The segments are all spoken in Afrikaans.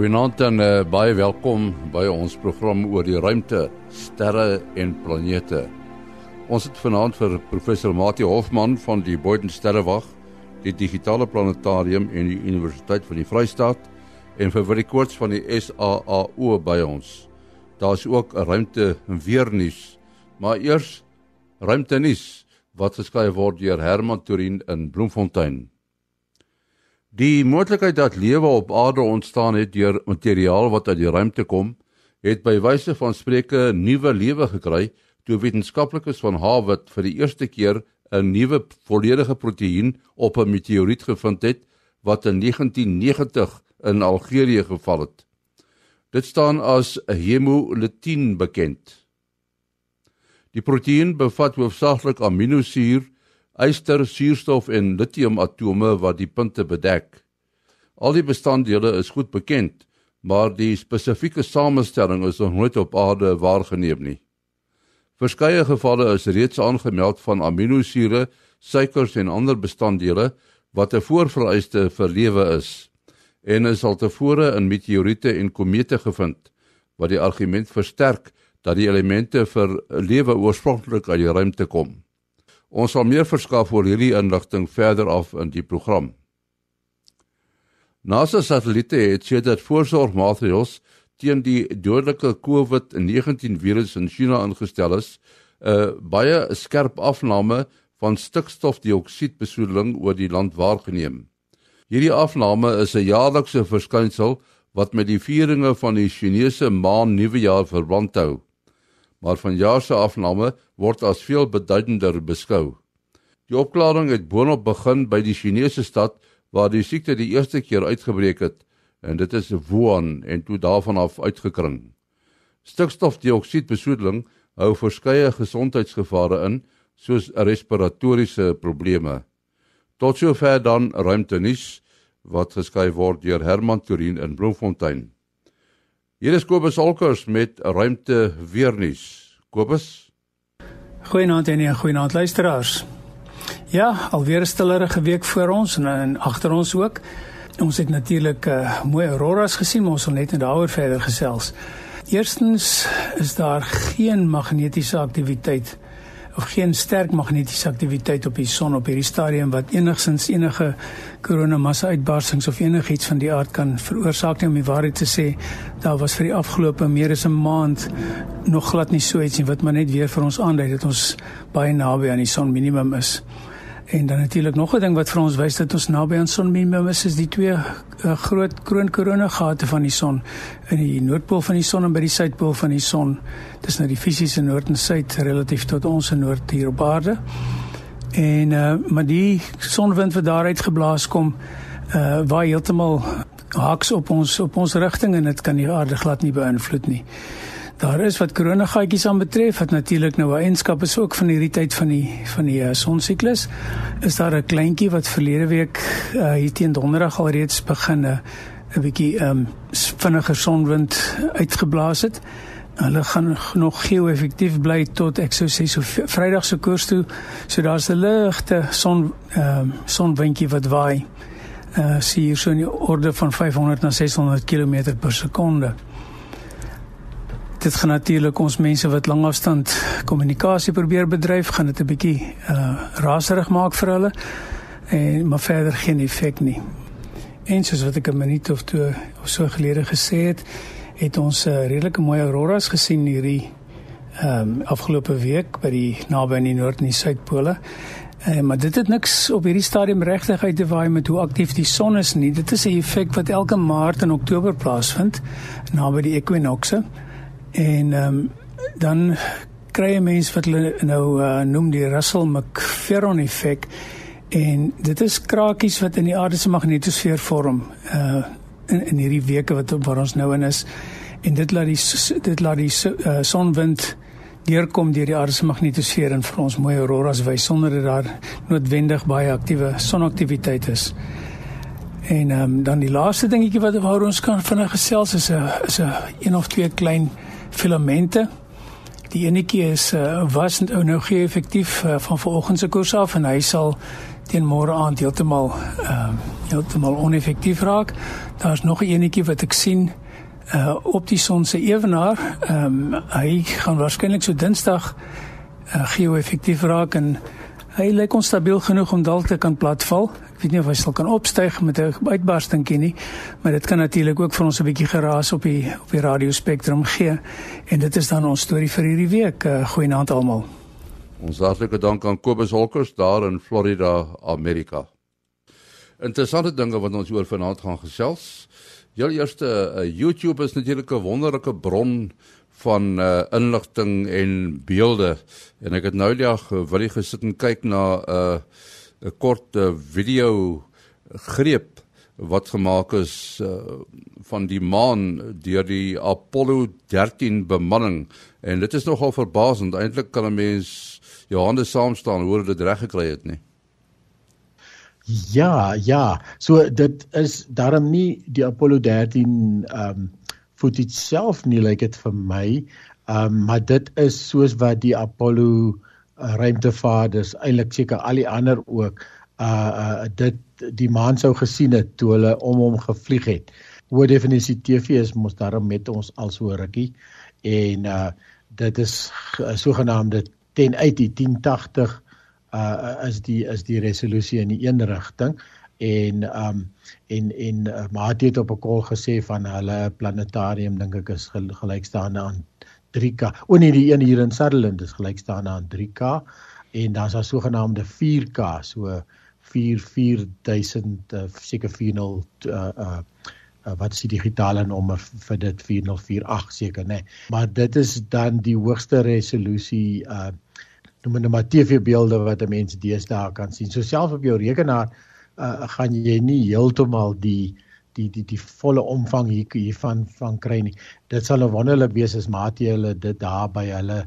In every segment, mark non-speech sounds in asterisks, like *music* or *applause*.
Goeienaand en uh, baie welkom by ons program oor die ruimte, sterre en planete. Ons het vanaand vir professor Mati Hofman van die Boden Sterrewag, die Digitale Planetarium en die Universiteit van die Vrystaat en vir Willie Koorts van die SAAO by ons. Daar's ook 'n ruimte weernuus, maar eers ruimte nuus wat geskryf word deur Herman Turin in Bloemfontein. Die moontlikheid dat lewe op aarde ontstaan het deur materiaal wat uit die ruimte kom, het by wyse van spreuke nuwe lewe gekry toe wetenskaplikes van Harvard vir die eerste keer 'n nuwe volledige proteïen op 'n meteoriet gevind het wat in 1990 in Algerië geval het. Dit staan as hemolytin bekend. Die proteïen bevat hoofsaaklik aminosuur yster, suurstof en lithium atome wat die punte bedek. Al die bestanddele is goed bekend, maar die spesifieke samestelling is nog nooit op aarde waargeneem nie. Verskeie gevalle is reeds aangemeld van aminosure, suikers en ander bestanddele wat 'n voorvereiste vir lewe is en is al tevore in meteoriete en komete gevind wat die argument versterk dat die elemente vir lewe oorspronklik uit die ruimte kom. Ons sal meer verskaf oor hierdie inligting verder af in die program. NASA satelliete het sê dat voorsorgmaatreëls teen die dodelike COVID-19 virus in China ingestel is, 'n uh, baie skerp afname van stikstofdioksied besoedeling oor die land waargeneem. Hierdie afname is 'n jaarlikse verskynsel wat met die vieringe van die Chinese Maan Nuwejaar verband hou maar vanjaar se afname word as veel beduidender beskou. Die opklaring het boonop begin by die Chinese stad waar die siekte die eerste keer uitgebreek het en dit is Wuhan en toe daarvan af uitgekring. Stikstofdioksied besoedeling hou verskeie gesondheidsgevare in soos respiratoriese probleme. Tot sover dan ruimte nuus wat geskryf word deur Herman Turin in Bloemfontein. Hier is Kobus Olkers met ruimte weer nuus. Kobus. Goeienaand en goeienaand luisteraars. Ja, alweer 'n stillerige week voor ons en, en agter ons ook. Ons het natuurlik uh, mooi auroras gesien, maar ons sal net daaroor verder gesels. Eerstens is daar geen magnetiese aktiwiteit of geen sterk magnetiese aktiwiteit op die son op hierdie stadium wat enigsins enige koronamassa uitbarsings of enigiets van die aard kan veroorsaak nie om die waarheid te sê daar was vir die afgelope meer as 'n maand nog glad nie so iets nie wat maar net weer vir ons aandui dat ons baie naby aan die son minimum is. En dan natuurlik nog 'n ding wat vir ons wys dat ons naby aan son minimum is, is die twee uh, groot kroonkoronagate van die son in die noordpool van die son en by die suidpool van die son. Dis nou die fisiese noord en suid relatief tot ons noord hier op aarde. En uh maar die sonwind wat daaruit geblaas kom, uh waai heeltemal haaks op ons op ons rigting en dit kan die aarde glad nie beïnvloed nie. Daar is wat koronagaatjies aan betref, wat natuurlik nou 'n eienskap is ook van hierdie tyd van die van die uh, sonsiklus. Is daar 'n kleintjie wat verlede week uh, hier teen donderdag al reeds begin 'n uh, bietjie um, vinniger sonwind uitgeblaas het. Hulle gaan nog geo-effektief bly tot ek sou sê so Vrydag se koers toe. So daar's 'n ligte son um, sonwindjie wat waai. Uh sien hier so in die orde van 500 na 600 km per sekonde dit gaan natuurlik ons mense wat langafstand kommunikasie probeer bedryf gaan dit 'n bietjie uh raserig maak vir hulle en maar verder geen effek nie. En soos wat ek 'n minuut of twee of so gelede gesê het, het ons 'n uh, redelike mooi auroras gesien hierdie ehm um, afgelope week by die naby aan die noord en die suidpole. Uh, maar dit het niks op hierdie stadium regtig uit te waai met hoe aktief die son is nie. Dit is 'n effek wat elke maart en oktober plaasvind naby die ekwinorse. En ehm um, dan kry jy mense wat hulle nou uh, noem die Russell McFerron effek en dit is krakies wat in die aarde se magnetosfeer vorm uh in in hierdie weke wat waar ons nou in is en dit laat die dit laat die uh, sonwind deurkom deur die aarde se magnetosfeer en vir ons mooi auroras wys sonder dat daar noodwendig baie aktiewe sonaktiwiteit is. En ehm um, dan die laaste dingetjie wat waar ons kan vinnig gesels is 'n is 'n een of twee klein filamente Die enetjie is uh, was nou gee effektief uh, van vanoggend se koers af en hy sal teen môre aand heeltemal uh, heeltemal oneffektief raak. Daar's nog 'n enetjie wat ek sien uh, op die son se ewenaar. Ehm um, hy gaan waarskynlik so Dinsdag uh, geo-effektief raak en hy lyk onstabiel genoeg om dalk te kan platval. Ek weet nie of hy sal kan opstyg met 'n uitbarstingkie nie, maar dit kan natuurlik ook vir ons 'n bietjie geraas op die op die radiospektrum gee. En dit is dan ons storie vir hierdie week. Uh, Goeienaand almal. Ons hartlike dank aan Kobus Holkers daar in Florida, Amerika. Interessante dinge wat ons oor vanaand gaan gesels. Julle eerste uh, YouTube is natuurlik 'n wonderlike bron van uh, inligting en beelde. En ek het nou die dag uh, wil gesit en kyk na 'n uh, 'n kort uh, video greep wat gemaak is uh, van die maan deur die Apollo 13 bemanning en dit is nogal verbasend eintlik kan 'n mens Johannes saam staan hoe dit reg gekry het nie Ja, ja. So dit is daarom nie die Apollo 13 ehm um, footage self nie lyk like dit vir my. Um, maar dit is soos wat die Apollo uh, ruimtevaarders eintlik seker al die ander ook uh uh dit die maan sou gesien het toe hulle om hom gevlieg het. Hoë definisie TV is mos daarom met ons al so rukkie en uh dit is sogenaamde 1080 1080 uh is die is die resolusie in die een rigting en um en en uh, Mati het op 'n kol gesê van hulle planetarium dink ek is gelykstaande aan 3K. O nee, die een hier in Sutherland is gelykstaande aan 3K en dan's daar sogenaamde 4K, so 44000 uh, seker 40 uh uh uh, wat is die digitale nommer vir dit 4048 seker nê. Nee. Maar dit is dan die hoogste resolusie uh noem dit maar TV-beelde wat 'n mens deesdae kan sien. So selfs op jou rekenaar uh, gaan jy nie heeltemal die die die die volle omvang hier hiervan van kry nie. Dit sal 'n wonderlik wees as Mati hulle dit daar by hulle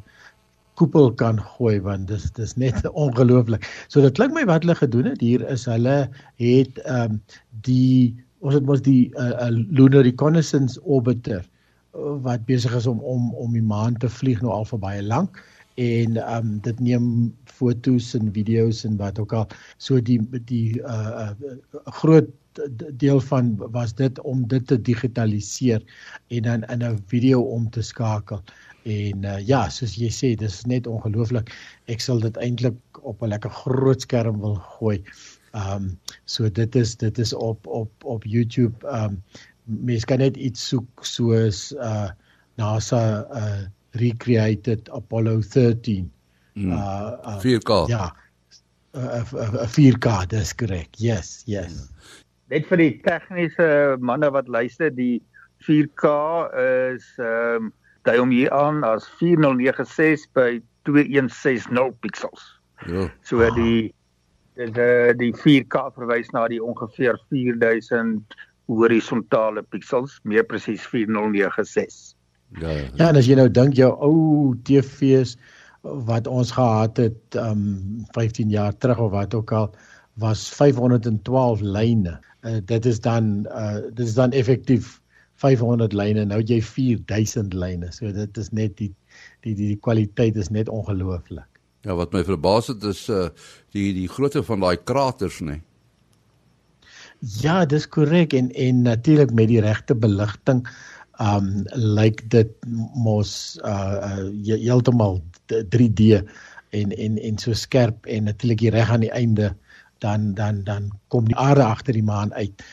koepel kan gooi want dis dis net *laughs* ongelooflik. So dit klink my wat hulle gedoen het hier is hulle het ehm um, die ons het mos die uh, uh, lunar reconnaissance orbiter uh, wat besig is om om om die maan te vlieg nou al vir baie lank en ehm um, dit neem fotos en video's en wat ook al. So die die uh, uh groot deel van was dit om dit te digitaliseer en dan in 'n video om te skakel. En uh, ja soos jy sê dis net ongelooflik. Ek sal dit eintlik op 'n lekker groot skerm wil gooi. Ehm um, so dit is dit is op op op YouTube. Ehm um, mens kan net iets soek soos uh NASA uh recreated Apollo 13. Mm. Uh, uh 4K. Ja. 'n uh, uh, 4K, dis korrek. Yes, yes. Mm. Net vir die tegniese manne wat luister, die 4K is ehm um, dui hom hier aan as 4096 by 2160 pixels. Ja. So ah. die die die 4K verwys na die ongeveer 4000 horisontale pixels, meer presies 4096. Ja, ja. Ja, en as jy nou dink jou ou TV's wat ons gehad het um 15 jaar terug of wat ook al was 512 lyne. Uh, dit is dan uh dit is dan effektief 500 lyne. Nou jy 4000 lyne. So dit is net die die die, die kwaliteit is net ongelooflik. Ja, wat my verbaas het is uh die die grootte van daai kraters, nê. Nee. Ja, dis korrek en en natuurlik met die regte beligting um lyk dit mos uh, uh heeltemal 3D en en en so skerp en natuurlik reg aan die einde dan dan dan kom die aarde agter die maan uit.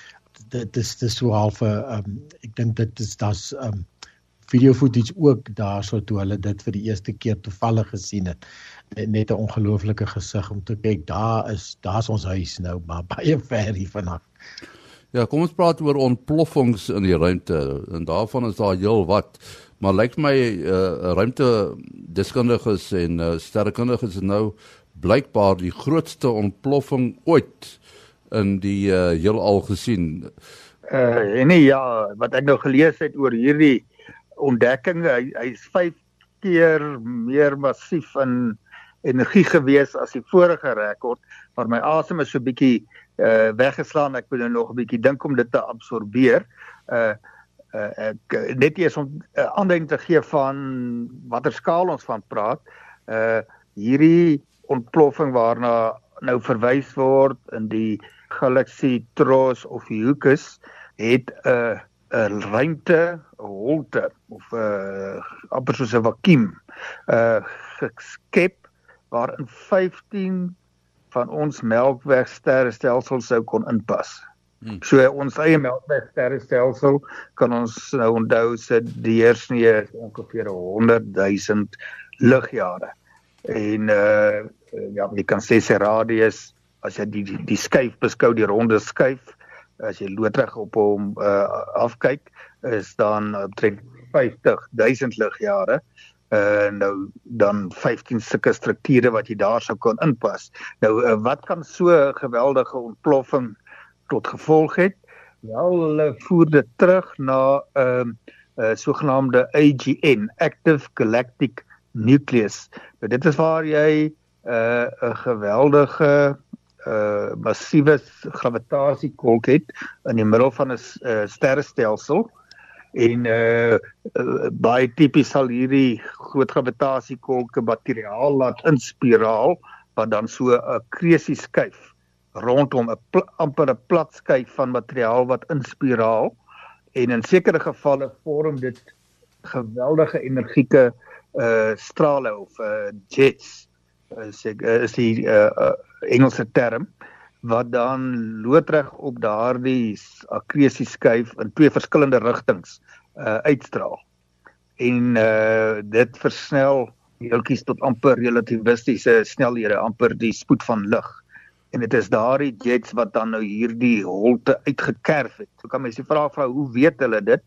Dit is dis so half 'n um ek dink dit is daar's um video footage ook daarso toe hulle dit vir die eerste keer toevallig gesien het. Net 'n ongelooflike gesig om te kyk. Daar is daar's ons huis nou, maar *laughs* baie ver hier vanaf. Ja, kom ons praat oor ontploffings in die ruimte en daarvan is daar heel wat. Maar lyk my uh ruimte deskundiges en uh, sterrekundiges is nou blykbaar die grootste ontploffing ooit in die uh heelal gesien. Uh nee ja, wat ek nou gelees het oor hierdie ontdekking, hy hy's 5 keer meer massief in energie gewees as die vorige rekord, maar my asem is so bietjie uh weggeslaan. Ek moet nou nog 'n bietjie dink om dit te absorbeer. Uh uh, ek net eers om 'n uh, aanduiding te gee van watter skaal ons van praat. Uh hierdie ontploffing waarna nou verwys word in die galaksie Tros of Heucus het 'n uh, 'n ruimte, 'n holte of 'n uh, amper soos 'n vakuum uh geskep waarin 15 van ons melkwegsterrestelsels sou kon inpas. Hmm. So ons eie melkwegsterrestelsel kan ons nou onthou se deursnee is ongeveer 100 000 ligjare. En uh ja, jy kan sê sy radius as jy die die, die skyf beskou die ronde skyf as jy loodreg op hom uh afkyk is dan omtrent 50 000 ligjare uh nou dan 15 sulke strukture wat jy daar sou kon inpas. Nou uh, wat kan so 'n geweldige ontploffing tot gevolg het? Wel hulle voer dit terug na 'n uh, uh, sogenaamde AGN, Active Galactic Nucleus. Nou dit is waar jy 'n uh, geweldige uh massiewe gravitasiekolk het in die middel van 'n uh, sterrestelsel en uh, uh baie tipies sal hierdie groot gravitasiekolke materiaal laat inspiraal wat dan so 'n kresie skuif rondom 'n amper 'n plat skuif van materiaal wat inspiraal. En in sekere gevalle vorm dit geweldige energieke uh strale of uh jets is ek is die uh, uh Engelse term wat dan loodreg op daardie akresie skuif in twee verskillende rigtings uh uitstraal. En uh dit versnel deeltjies tot amper relativistiese snelhede, amper die spoed van lig. En dit is daardie jets wat dan nou hierdie holte uitgekerf het. So kan mense vra vra hoe weet hulle dit?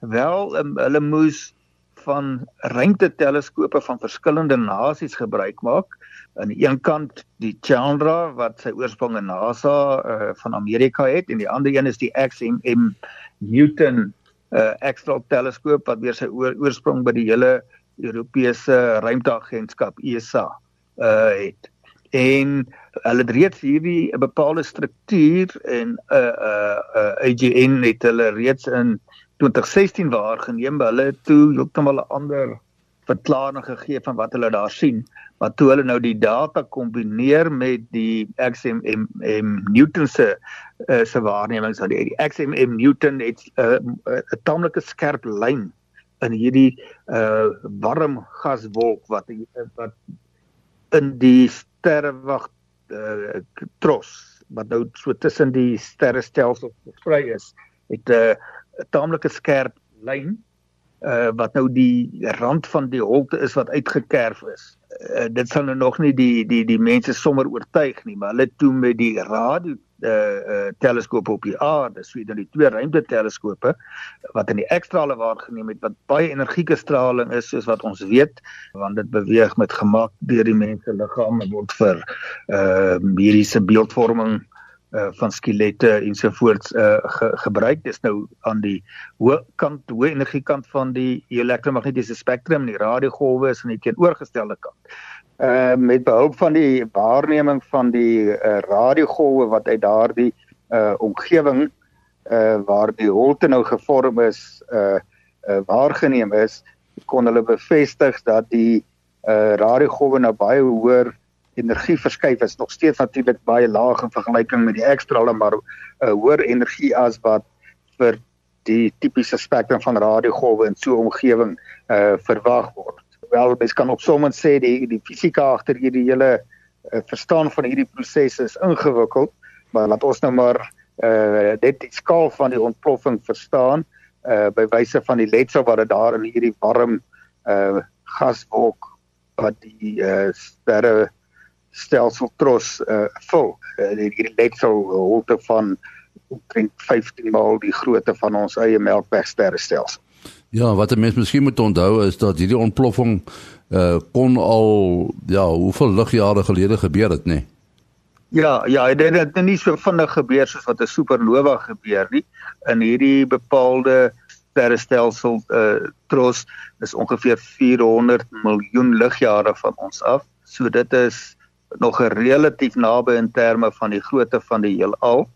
Wel, um, hulle moes van ruimteteleskope van verskillende nasies gebruik maak aan die een kant die Chandra wat sy oorsprong in NASA uh, van Amerika het en die ander een is die XMM Newton uh, Extra teleskoop wat weer sy oor, oorsprong by die hele Europese ruimteagentskap ESA uh, het. En hulle het reeds hierdie 'n bepaalde struktuur en 'n uh, uh, uh, AGN het hulle reeds in 2016 waargeneem, hulle toe heeltemal 'n ander verklaring gegee van wat hulle daar sien. Maar toe hulle nou die data kombineer met die XMM Newton se uh, se waarnemings aan die, die XMM Newton het eh, 'n uh, 'n tamelike skerp lyn in hierdie uh warm gaswolk wat wat in die sterrewag uh, tros wat nou so tussen die sterrestelsels versprei is het 'n uh, tamelike skerp lyn uh, wat nou die rand van die holte is wat uitgekerf is. Uh, dit sal nou nog nie die die die mense sommer oortuig nie, maar hulle toe met die radio uh, uh teleskope op die aarde, so dan die twee ruimteteleskope wat in die ekstrale waargeneem het wat baie energieke straling is soos wat ons weet, want dit beweeg met gemak deur die mense liggaam en word vir uh mediese beeldvorming uh, van skelette ensovoorts uh, ge, gebruik. Dis nou aan die hoë kant, hoë energie kant van die elektromagnetiese spektrum, die radiogolwe is aan die teenoorgestelde kant. Uh met behulp van die waarneming van die uh, radiogolwe wat uit daardie uh omgewing uh waar die holte nou gevorm is uh, uh waargeneem is, kon hulle bevestig dat die uh radiogolwe nou baie hoër energie verskuif is nog steeds natuurlik baie laag in vergelyking met die ekstrale maar 'n uh, hoër energie as wat vir die tipiese spektrum van radiogolwe in so 'n omgewing uh verwag word. Wel mens kan op sommige sê die die fisika agter hierdie hele uh, verstaan van hierdie proses is ingewikkeld, maar laat ons nou maar uh dit die skaal van die ontploffing verstaan uh by wyse van die letsel wat dit daar in hierdie warm uh gaswolk wat die uh sterre stelsel tros uh vul. Uh, hierdie letsel holte van omtrent 15 maal die grootte van ons eie Melkwegsterrestelsel. Ja, wat 'n mens miskien moet onthou is dat hierdie ontploffing uh kon al ja, hoeveel ligjare gelede gebeur het, nê? Nee? Ja, ja, dit het nie so vinnig gebeur soos wat 'n supernova gebeur nie. In hierdie bepaalde sterrestelsel uh tros is ongeveer 400 miljoen ligjare van ons af. So dit is nog relatief naby in terme van die grootte van die heelal.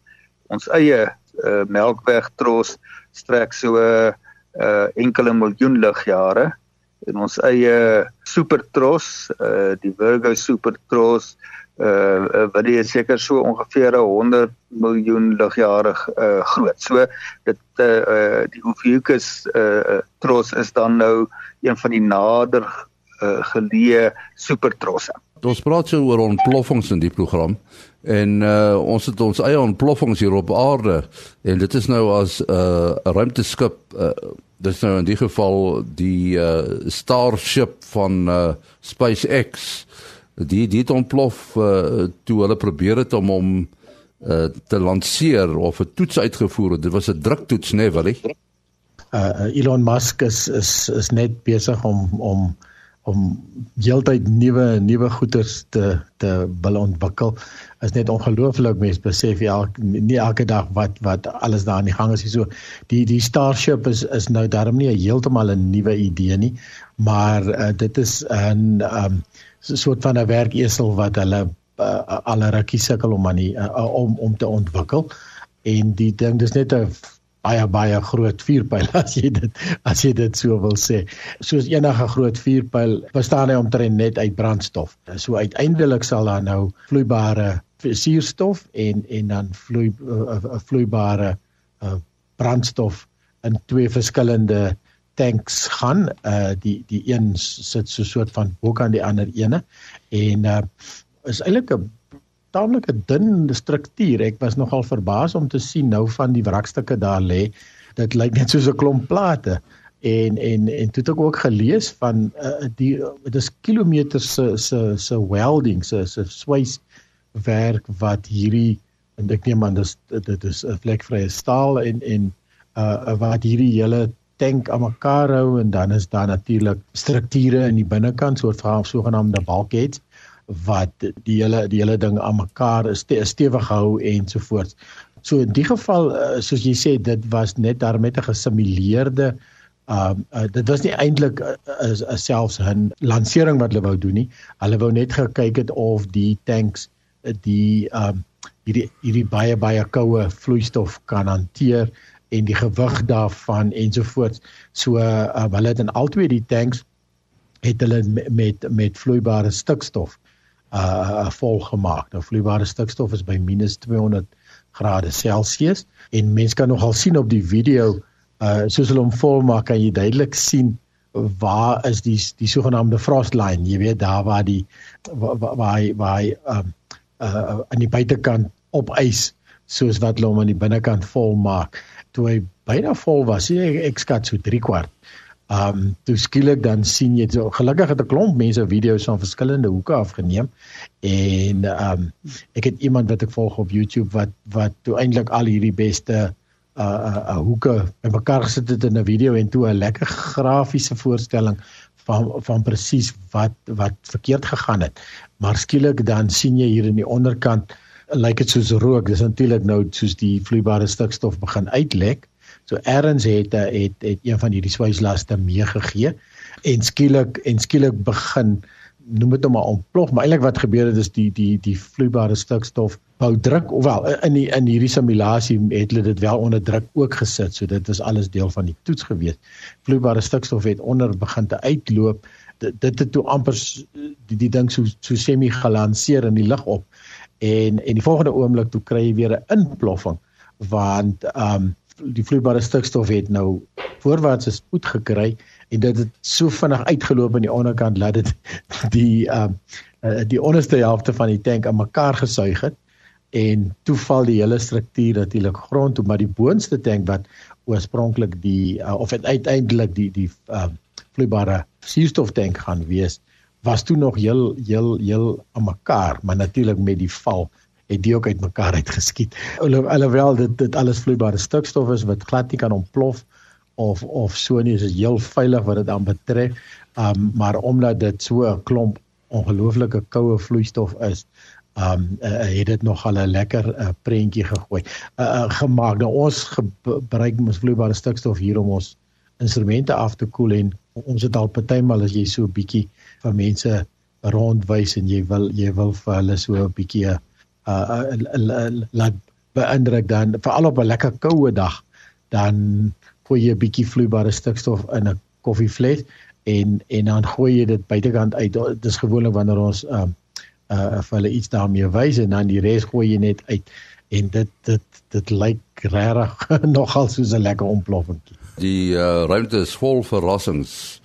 Ons eie uh, Melkwegtros strek so uh, uh, enkele miljoen ligjare en ons eie supertros, uh, die Virgo supertros uh wat dit seker so ongeveer 'n 100 miljoen ligjare uh groot. So dit uh die Ophiuchus uh tros is dan nou een van die nader uh, geleë supertrosse. Ons praat so oor ontploffings in die program en uh ons het ons eie ontploffings hier op aarde en dit is nou as 'n uh, ruimteskip uh dit is nou in die geval die uh Starship van uh SpaceX die die het ontplof uh, toe hulle probeer het om hom uh, te lanseer of 'n toets uitgevoer het. Dit was 'n druktoets, né, nee, Willie? Uh, Elon Musk is is is net besig om om om heeltyd nuwe nuwe goederes te te wil ontwikkel. Is net ongelooflik mens besef ja nie elke dag wat wat alles daar aan die gang is hier so. Die die Starship is is nou daarom nie heeltemal 'n nuwe idee nie, maar uh, dit is 'n um, 'n soort van 'n werkesel wat hulle uh, alle rukkie sukkel om aan die uh, om om te ontwikkel en die ding dis net 'n baie baie groot vuurpyl *laughs* as jy dit as jy dit so wil sê. Soos enige groot vuurpyl bestaan hy omtrent net uit brandstof. So uiteindelik sal daar nou vloeibare suurstof en en dan vloei 'n uh, uh, vloeibare uh, brandstof in twee verskillende tanks gaan uh die die een sit so 'n soort van bok aan die ander ene en uh is eintlik 'n taamlike dun struktuur. Ek was nogal verbaas om te sien nou van die wrakstukke daar lê. Dit lyk net soos 'n klomp plate en en en toe het ek ook gelees van uh, die dit is kilometers se se se welding se se swys werk wat hierdie en ek neem aan dis dit is 'n vlekvrye staal en en uh wat hierdie hele tank aan mekaar hou en dan is daar natuurlik strukture in die binnekant soort van sogenaamde bulkheads wat die hele die hele ding aan mekaar is ste stewig hou ensovoorts. So in die geval uh, soos jy sê dit was net daar met 'n gesimuleerde um uh, dit was nie eintlik 'n uh, uh, selfs 'n lansering wat hulle wou doen nie. Hulle wou net gekyk het of die tanks uh, die um hierdie hierdie baie baie koue vloeistof kan hanteer en die gewig daarvan ensovoorts. So uh, hulle het in albei die tanks het hulle met met vloeibare stikstof uh vol gemaak. Nou vloeibare stikstof is by -200 grade Celsius en mense kan nogal sien op die video uh soos hulle hom vol maak kan jy duidelik sien waar is die die sogenaamde frost line. Jy weet daar waar die waar waar waar, waar um uh aan die buitekant op ys soos wat hulle hom aan die binnekant vol maak toe hy byna vol was, ek, ek skat so 3 kwart. Um toe skielik dan sien jy so gelukkig het 'n klomp mense video's van verskillende hoeke afgeneem en um ek het iemand wat ek volg op YouTube wat wat toe eintlik al hierdie beste uh uh, uh hoeke in mekaar gesit het in 'n video en toe 'n lekker grafiese voorstelling van van presies wat wat verkeerd gegaan het. Maar skielik dan sien jy hier in die onderkant lyk dit soos rook. Dis natuurlik nou soos die vloeibare stikstof begin uitlek. So erns het het het een van hierdie swyslaste meegegee en skielik en skielik begin noem dit nou maar ontplof, maar eintlik wat gebeur het is die die die vloeibare stikstof bou druk ofwel in die in hierdie simulasie het hulle dit wel onder druk ook gesit. So dit is alles deel van die toets gewees. Vloeibare stikstof het onder begin te uitloop. Dit dit het toe amper die die ding so so semi gelanseer in die lug op en en die volgende oomblik toe kry jy weer 'n inploffing want ehm um, die vloeibare stikstof het nou voorwaartse spoed gekry en dit het so vinnig uitgeloop aan die onderkant dat dit *laughs* die ehm uh, die onderste helfte van die tank aan mekaar gesuig het en toe val die hele struktuur natuurlik grond toe maar die boonste tank wat oorspronklik die uh, of uiteindelik die die ehm uh, vloeibare suurstoftank gaan wees was toe nog heel heel heel aan mekaar, maar natuurlik met die val het die ook uit mekaar uitgeskiet. Alhoewel dit dit alles vloeibare stikstof is wat glad nie kan ontplof of of so nie, is dit heel veilig wat dit aan betref. Um maar omdat dit so 'n klomp ongelooflike koue vloeistof is, um uh, het dit nog al 'n lekker uh, prentjie gegooi. Uh, uh gemaak. Nou ons gebruik ons vloeibare stikstof hier om ons instrumente af te koel en ons het al partymal as jy so 'n bietjie van mense rondwys en jy wil jy wil vir hulle so 'n bietjie uh, uh, uh, uh laat beïndruk dan veral op 'n lekker koue dag dan gooi jy 'n bietjie vloeibare stikstof in 'n koffievles en en dan gooi jy dit buitekant uit. Dit is gewoonlik wanneer ons uh uh vir hulle iets daarmee wys en dan die res gooi jy net uit en dit dit dit lyk regtig *laughs* nogal soos 'n lekker ontploffing. Die uh, ruimte is vol verrassings.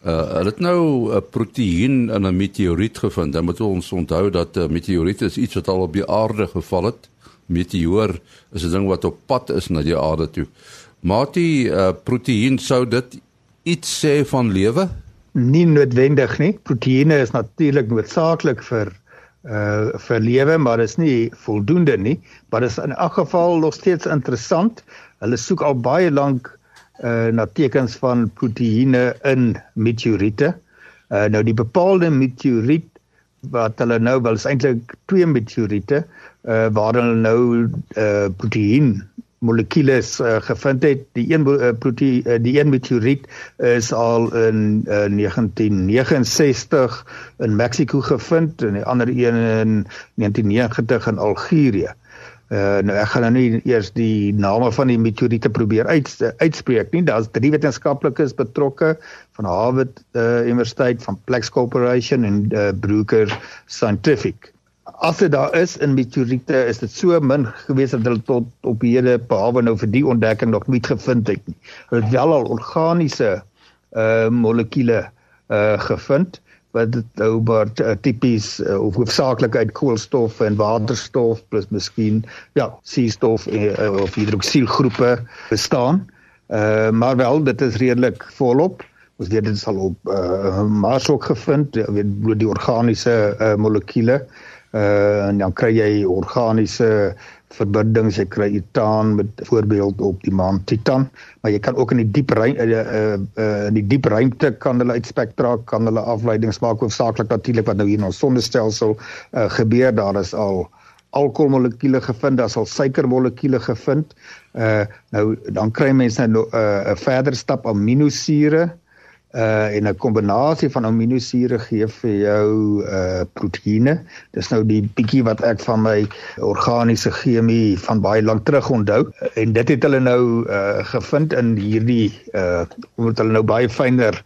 Uh hulle het nou 'n proteïen in 'n meteoriet gevind. Dan moet ons onthou dat 'n meteoriet is iets wat al op die aarde geval het. Meteoor is 'n ding wat op pad is na die aarde toe. Maar die uh, proteïen sou dit iets sê van lewe? Nie noodwendig nie. Proteïene is natuurlik noodsaaklik vir uh vir lewe, maar is nie voldoende nie, maar is in elk geval nog steeds interessant. Hulle soek al baie lank uh na tekens van proteïene in meteoriete. Uh nou die bepaalde meteoriet wat hulle nou wel is eintlik twee meteoriete uh waar hulle nou uh proteïen molekules uh, gevind het. Die een uh, proteïen uh, die een meteoriet is al in uh, 1969 in Mexiko gevind en die ander een in 1990 in Algerië. Uh, nou ek gaan nou nie eers die name van die meteoriete probeer uit uitspreek nie. Daar's drie wetenskaplikes betrokke van Harvard uh, Universiteit, van Plex Corporation en uh, Bruker Scientific. As dit daar is in meteoriete, is dit so min gewees dat hulle tot op hede behalwe nou vir die ontdekking nog nie gevind het nie. Hulle het wel al organiese uh molekules uh gevind wat dit nou maar uh, tipies uh, of hoofsaaklik uit koolstof en waterstof plus miskien ja, suurstof uh, of hidroksielgroepe bestaan. Uh maar wel dit is redelik volop. Ons weet dit is al op uh Mars ook gevind, weet bloot die organiese uh, molekules. Uh en dan kry jy organiese verbindings, jy kry titan met voorbeeld op die maan titan, maar jy kan ook in die diep ruimte uh, uh, uh, in die diep ruimte kan hulle uit spektra kan hulle afleidings maak hoofsaaklik natuurlik wat nou hier in ons sonnestelsel uh, gebeur daar is al alkoholmolekuule gevind, daar's al suikermolekuule gevind. Uh nou dan kry mense nou 'n uh, verder stap aminosure uh en 'n kombinasie van aminosure gee vir jou uh proteïene. Dis nou die bietjie wat ek van my organiese chemie van baie lank terug onthou en dit het hulle nou uh gevind in hierdie uh omdat hulle nou baie fyner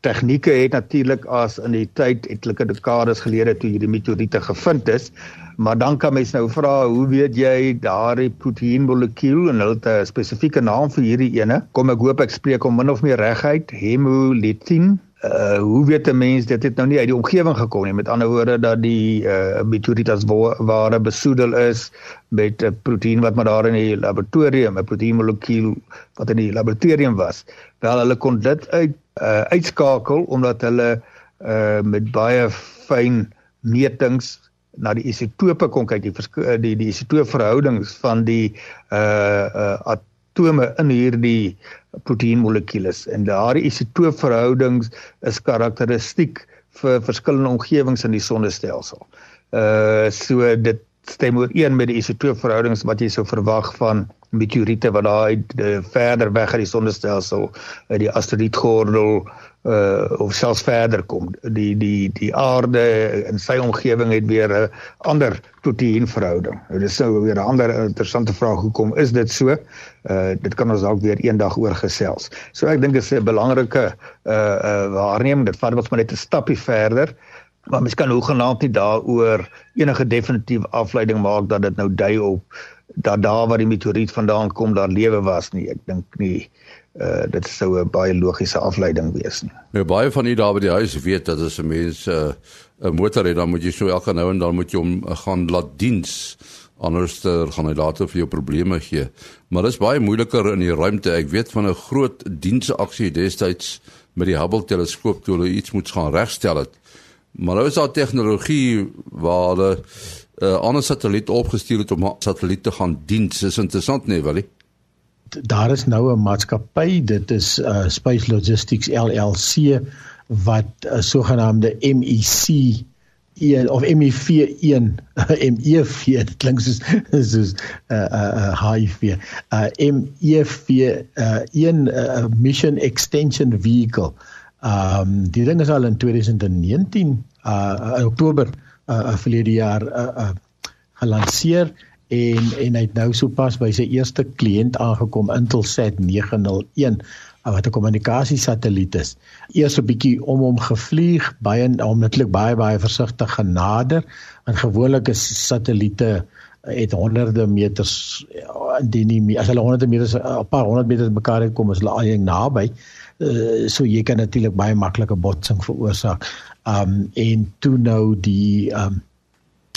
tegnieke het natuurlik as in die tyd etlike dekades gelede toe hierdie meteoriete gevind is. Maar dan kan mens nou vra, hoe weet jy daardie proteïenmolekuul en hulle het 'n spesifieke naam vir hierdie ene? Kom ek hoop ek spreek hom min of meer reguit, hemolytin. Uh hoe weet 'n mens dit het nou nie uit die omgewing gekom nie. Met ander woorde dat die uh meteoriet as ware besoedel is met 'n proteïen wat maar daar in die laboratorium, 'n proteïenmolekuul wat in die laboratorium was. Wel hulle kon dit uit uh uitskakel omdat hulle uh met baie fyn metings na die isotope kon kyk die eh, die die isotoopverhoudings van die uh uh atome in hierdie proteïenmolekules en daardie isotoopverhoudings is karakteristiek vir verskillende omgewings in die sonnestelsel. Uh so dit stem ooreen met die isotoopverhoudings wat jy sou verwag van meteoriete wat daar uit uh, verder weg uit die sonnestelsel uit die asteroïdgordel uh of selfs verder kom. Die die die aarde in sy omgewing het weer 'n ander proteïenverhouding. Nou dis nou weer 'n ander interessante vraag hoekom is dit so? Uh dit kan ons dalk weer eendag oor gesels. So ek dink dit is 'n belangrike uh uh waarneming. Dit vat ons maar net 'n stappie verder. Maar mens kan hoegenaamd nie daaroor enige definitiewe afleiding maak dat dit nou dui op dat daar waar die meteoriet vandaan kom daar lewe was nie. Ek dink nie uh dit sou 'n baie logiese afleiding wees nie. Nou baie van u daar by die huis weet dat as 'n mens 'n uh, motor het dan moet jy so elke nou en dan moet jy hom uh, gaan laat diens anders dan gaan hy later vir jou probleme gee. Maar dit is baie moeiliker in die ruimte. Ek weet van 'n groot diensaksie destyds met die Hubble teleskoop toe hulle iets moet gaan regstel het. Maar nou is daar tegnologie waar hulle 'n uh, ander satelliet opgestuur het om 'n satelliet te gaan diens. Dis interessant nee, Willie daar is nou 'n maatskappy, dit is uh Space Logistics LLC wat 'n uh, sogenaamde MEC 1 of MEV1 *laughs* MEV dit klink soos *laughs* soos 'n uh, uh, uh, HIV uh MEV uh, 1 uh, mission extension vehicle. Um die ding is al in 2019 uh in Oktober uh, uh verlede jaar uh, uh gelanseer en en hy het nou sopas by sy eerste kliënt aangekom Intelsat 901 wat 'n kommunikasiesatelliet is. Eers 'n bietjie om hom gevlieg, baie onmiddellik baie baie versigtig genader. Want gewoonlik is satelliete het honderde meters indien nie as hulle honderde meters 'n paar honderd meters mekaar uitkom is hulle al naby. Uh, so jy kan natuurlik baie maklike botsing veroorsaak. Um en toe nou die um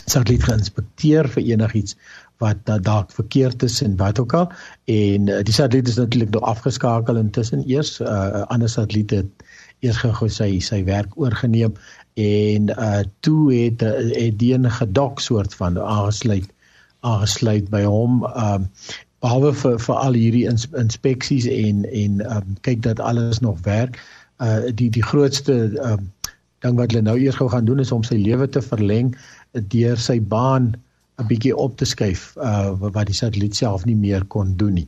satelliet geïnspekteer vir enigiets wat da dalk verkeerd is en wat ook al. En uh, die satelliet is natuurlik nou afgeskakel intussen. Eers 'n uh, ander satelliet het eers gou sy sy werk oorgeneem. En uh toe het het die 'n gedok soort van aangesluit aangesluit by hom. Um behalwe vir vir al hierdie ins, inspeksies en en um kyk dat alles nog werk. Uh die die grootste um ding wat hulle nou eers gou gaan doen is om sy lewe te verleng deur sy baan 'n bietjie op te skuif uh wat die satelliet self nie meer kon doen nie.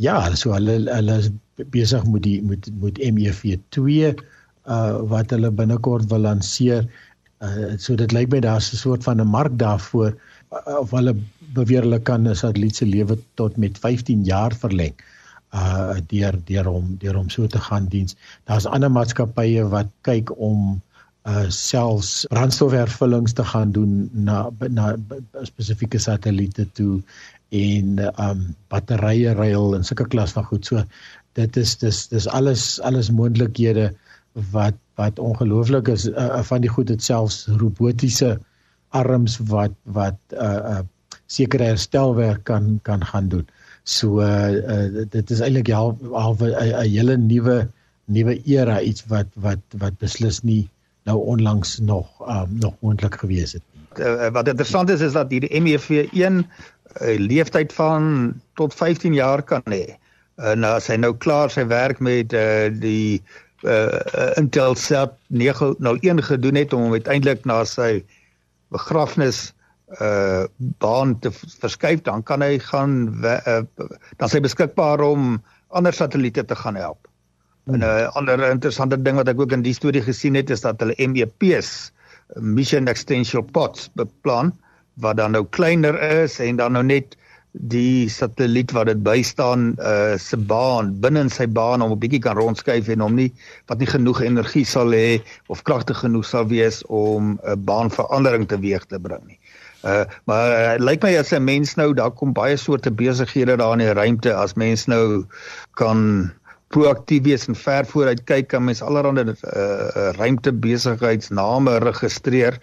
Ja, so hulle hulle is besig met die met met MEV2 uh wat hulle binnekort wil lanseer. Uh so dit lyk my daar's 'n soort van 'n mark daarvoor uh, of hulle beweer hulle kan 'n satelliet se lewe tot met 15 jaar verleng uh deur deur hom deur hom so te gaan diens. Daar's ander maatskappye wat kyk om uh selfs brandstofhervullings te gaan doen na na spesifieke satelliete toe en um batterye ruil en sulke klas van goed. So dit is dis dis alles alles moontlikhede wat wat ongelooflik is uh, uh, van die goed dit selfs robotiese arms wat wat uh uh sekere herstelwerk kan kan gaan doen. So uh, uh dit is eintlik al 'n hele nuwe nuwe era iets wat wat wat beslis nie nou onlangs nog um, nog moontlik gewees het. Uh, wat interessant is is dat hierdie MEV1 'n uh, leeftyd van tot 15 jaar kan hê. En uh, as hy nou klaar sy werk met uh, die uh, Intelsat 901 gedoen het om uiteindelik na sy begrafnis uh baan te verskuif dan kan hy gaan uh, dan sy beskikbaar om ander satelliete te gaan help. En 'n uh, ander interessante ding wat ek ook in die storie gesien het is dat hulle MEPs Mission Extension Pods beplan wat dan nou kleiner is en dan nou net die satelliet wat dit bystaan uh se baan binne in sy baan om 'n bietjie kan rondskuif en hom nie wat nie genoeg energie sal hê of kragtig genoeg sal wees om 'n baanverandering teweeg te bring nie. Uh maar uh, lyk my as 'n mens nou daar kom baie soorte besighede daar in die ruimte as mens nou kan proaktief wees en ver vooruit kyk kan mens allerhande uh, ruimte besigheidsname registreer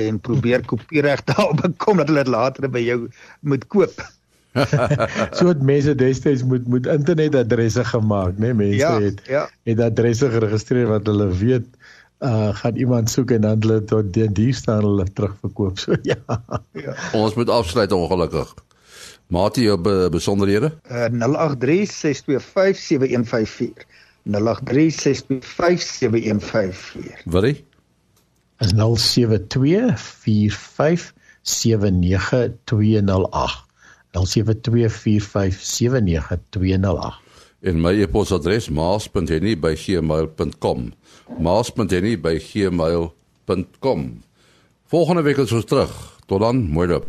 en probeer kopiereg *laughs* daarop kom dat hulle dit later by jou moet koop. *laughs* so het mense destyds moet moet internetadresse gemaak, né? Nee? Mense ja, het ja. het adresse geregistreer wat hulle weet uh gaan iemand soek en dan hulle tot die diefstal hulle terugverkoop. So ja. ja. Ons moet afsluit ongelukkig. Maatie jou be besonderhede? Uh 0836257154. 0836257154. Wat is? Is 0724579208. 0724579208. En my e-posadres maas.henny@gmail.com. maas.henny@gmail.com. Volgende week is ons terug. Tot dan, mooi loop.